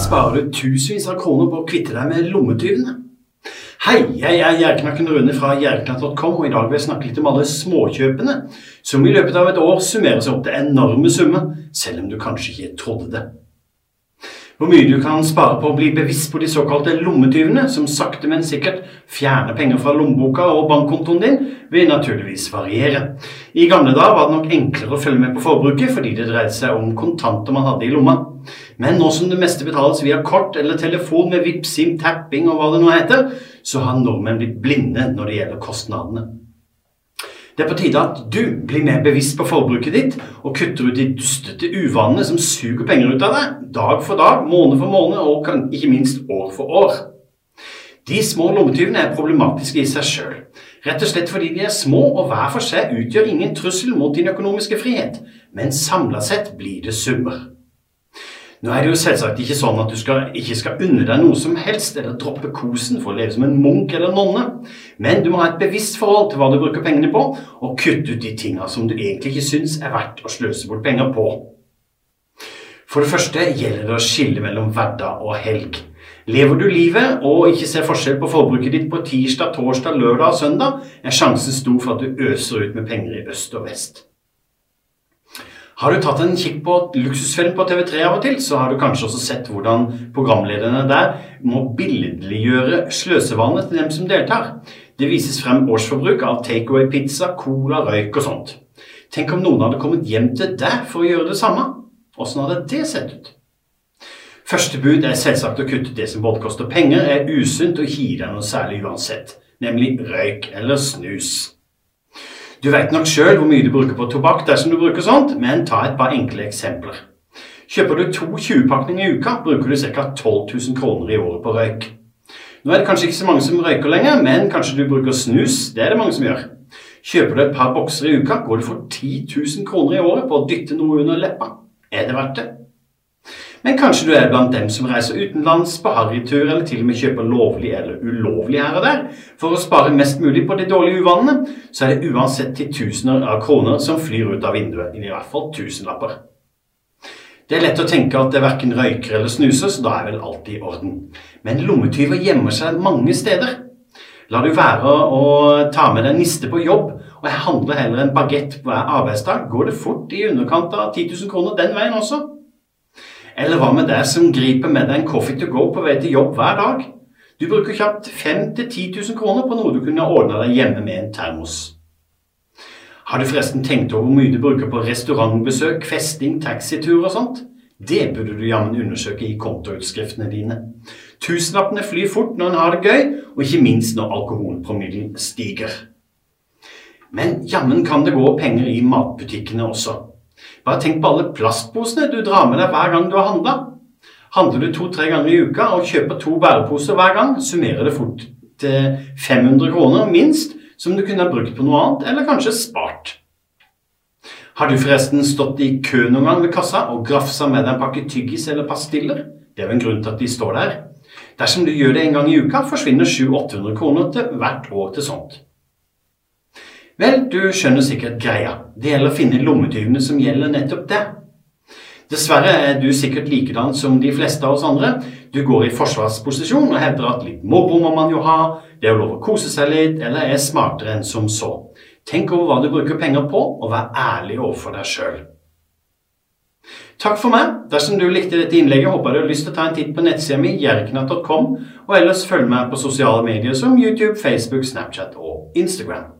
sparer du tusenvis av kroner på å kvitte deg med lommetyvene. Hei, jeg er Gjerknakken Rune fra gjerknatt.com, og i dag vil jeg snakke litt om alle småkjøpene, som i løpet av et år summerer seg opp til enorme summer, selv om du kanskje ikke trodde det. Hvor mye du kan spare på å bli bevisst på de såkalte lommetyvene, som sakte, men sikkert fjerner penger fra lommeboka og bankkontoen din, vil naturligvis variere. I gamle dager var det nok enklere å følge med på forbruket, fordi det dreide seg om kontanter man hadde i lomma. Men nå som det meste betales via kort eller telefon med vipsim, tapping og hva det nå heter, så har nordmenn blitt blinde når det gjelder kostnadene. Det er på tide at du blir mer bevisst på forbruket ditt og kutter ut de dustete uvanene som suger penger ut av deg, dag for dag, måned for måned og ikke minst år for år. De små lommetyvene er problematiske i seg sjøl. Rett og slett fordi de er små og hver for seg utgjør ingen trussel mot din økonomiske frihet, men samla sett blir det summer. Nå er det jo selvsagt ikke sånn at du skal, ikke skal unne deg noe som helst, eller droppe kosen for å leve som en munk eller nonne, men du må ha et bevisst forhold til hva du bruker pengene på, og kutte ut de tinga som du egentlig ikke syns er verdt å sløse bort penger på. For det første gjelder det å skille mellom hverdag og helg. Lever du livet og ikke ser forskjell på forbruket ditt på tirsdag, torsdag, lørdag og søndag, er sjansen stor for at du øser ut med penger i øst og vest. Har du tatt en kikk på Luksusfellen på TV3 av og til, så har du kanskje også sett hvordan programlederne der må billedliggjøre sløsevanene til dem som deltar. Det vises frem årsforbruk av takeaway-pizza, cola, røyk og sånt. Tenk om noen hadde kommet hjem til deg for å gjøre det samme. Åssen hadde det sett ut? Første bud er selvsagt å kutte det som både koster penger, er usunt og gir deg noe særlig uansett, nemlig røyk eller snus. Du vet nok sjøl hvor mye du bruker på tobakk dersom du bruker sånt, men ta et par enkle eksempler. Kjøper du to 20-pakninger i uka, bruker du ca. 12 000 kroner i året på røyk. Nå er det kanskje ikke så mange som røyker lenger, men kanskje du bruker snus. Det er det mange som gjør. Kjøper du et par bokser i uka, går du for 10 000 kroner i året på å dytte noe under leppa. Er det verdt det? Men kanskje du er blant dem som reiser utenlands på harrytur, eller til og med kjøper lovlig eller ulovlig her og der. For å spare mest mulig på de dårlige uvanene, så er det uansett titusener av kroner som flyr ut av vinduet. I hvert fall tusenlapper. Det er lett å tenke at det er verken røyker eller snuser, så da er vel alt i orden. Men lommetyver gjemmer seg mange steder. La du være å ta med deg niste på jobb, og jeg handler heller en bagett hver arbeidsdag, går det fort i underkant av 10 000 kroner den veien også. Eller hva med deg som griper med deg en coffee to go på vei til jobb hver dag? Du bruker kjapt 5 000-10 000 kroner på noe du kunne ordna deg hjemme med en termos. Har du forresten tenkt over hvor mye du bruker på restaurantbesøk, festing, taxitur og sånt? Det burde du jammen undersøke i kontoutskriftene dine. Tusenlappene flyr fort når en har det gøy, og ikke minst når alkoholpromillen stiger. Men jammen kan det gå penger i matbutikkene også. Bare tenk på alle plastposene du drar med deg hver gang du har handla. Handler du to-tre ganger i uka og kjøper to bæreposer hver gang, summerer det fort til 500 kroner minst, som du kunne ha brukt på noe annet, eller kanskje spart. Har du forresten stått i kø noen gang ved kassa og grafsa med deg en pakke tyggis eller pastiller? Det er jo en grunn til at de står der. Dersom du gjør det en gang i uka, forsvinner 700-800 kroner til hvert år til sånt. Vel, du skjønner sikkert greia. Det gjelder å finne lommetyvene som gjelder nettopp det. Dessverre er du sikkert likedan som de fleste av oss andre. Du går i forsvarsposisjon og hevder at litt moro må man jo ha, det er jo lov å kose seg litt, eller er smartere enn som så. Tenk over hva du bruker penger på, og vær ærlig overfor deg sjøl. Takk for meg. Dersom du likte dette innlegget, håper jeg du har lyst til å ta en titt på nettsida mi, jerknatt.com, og ellers følg meg på sosiale medier som YouTube, Facebook, Snapchat og Instagram.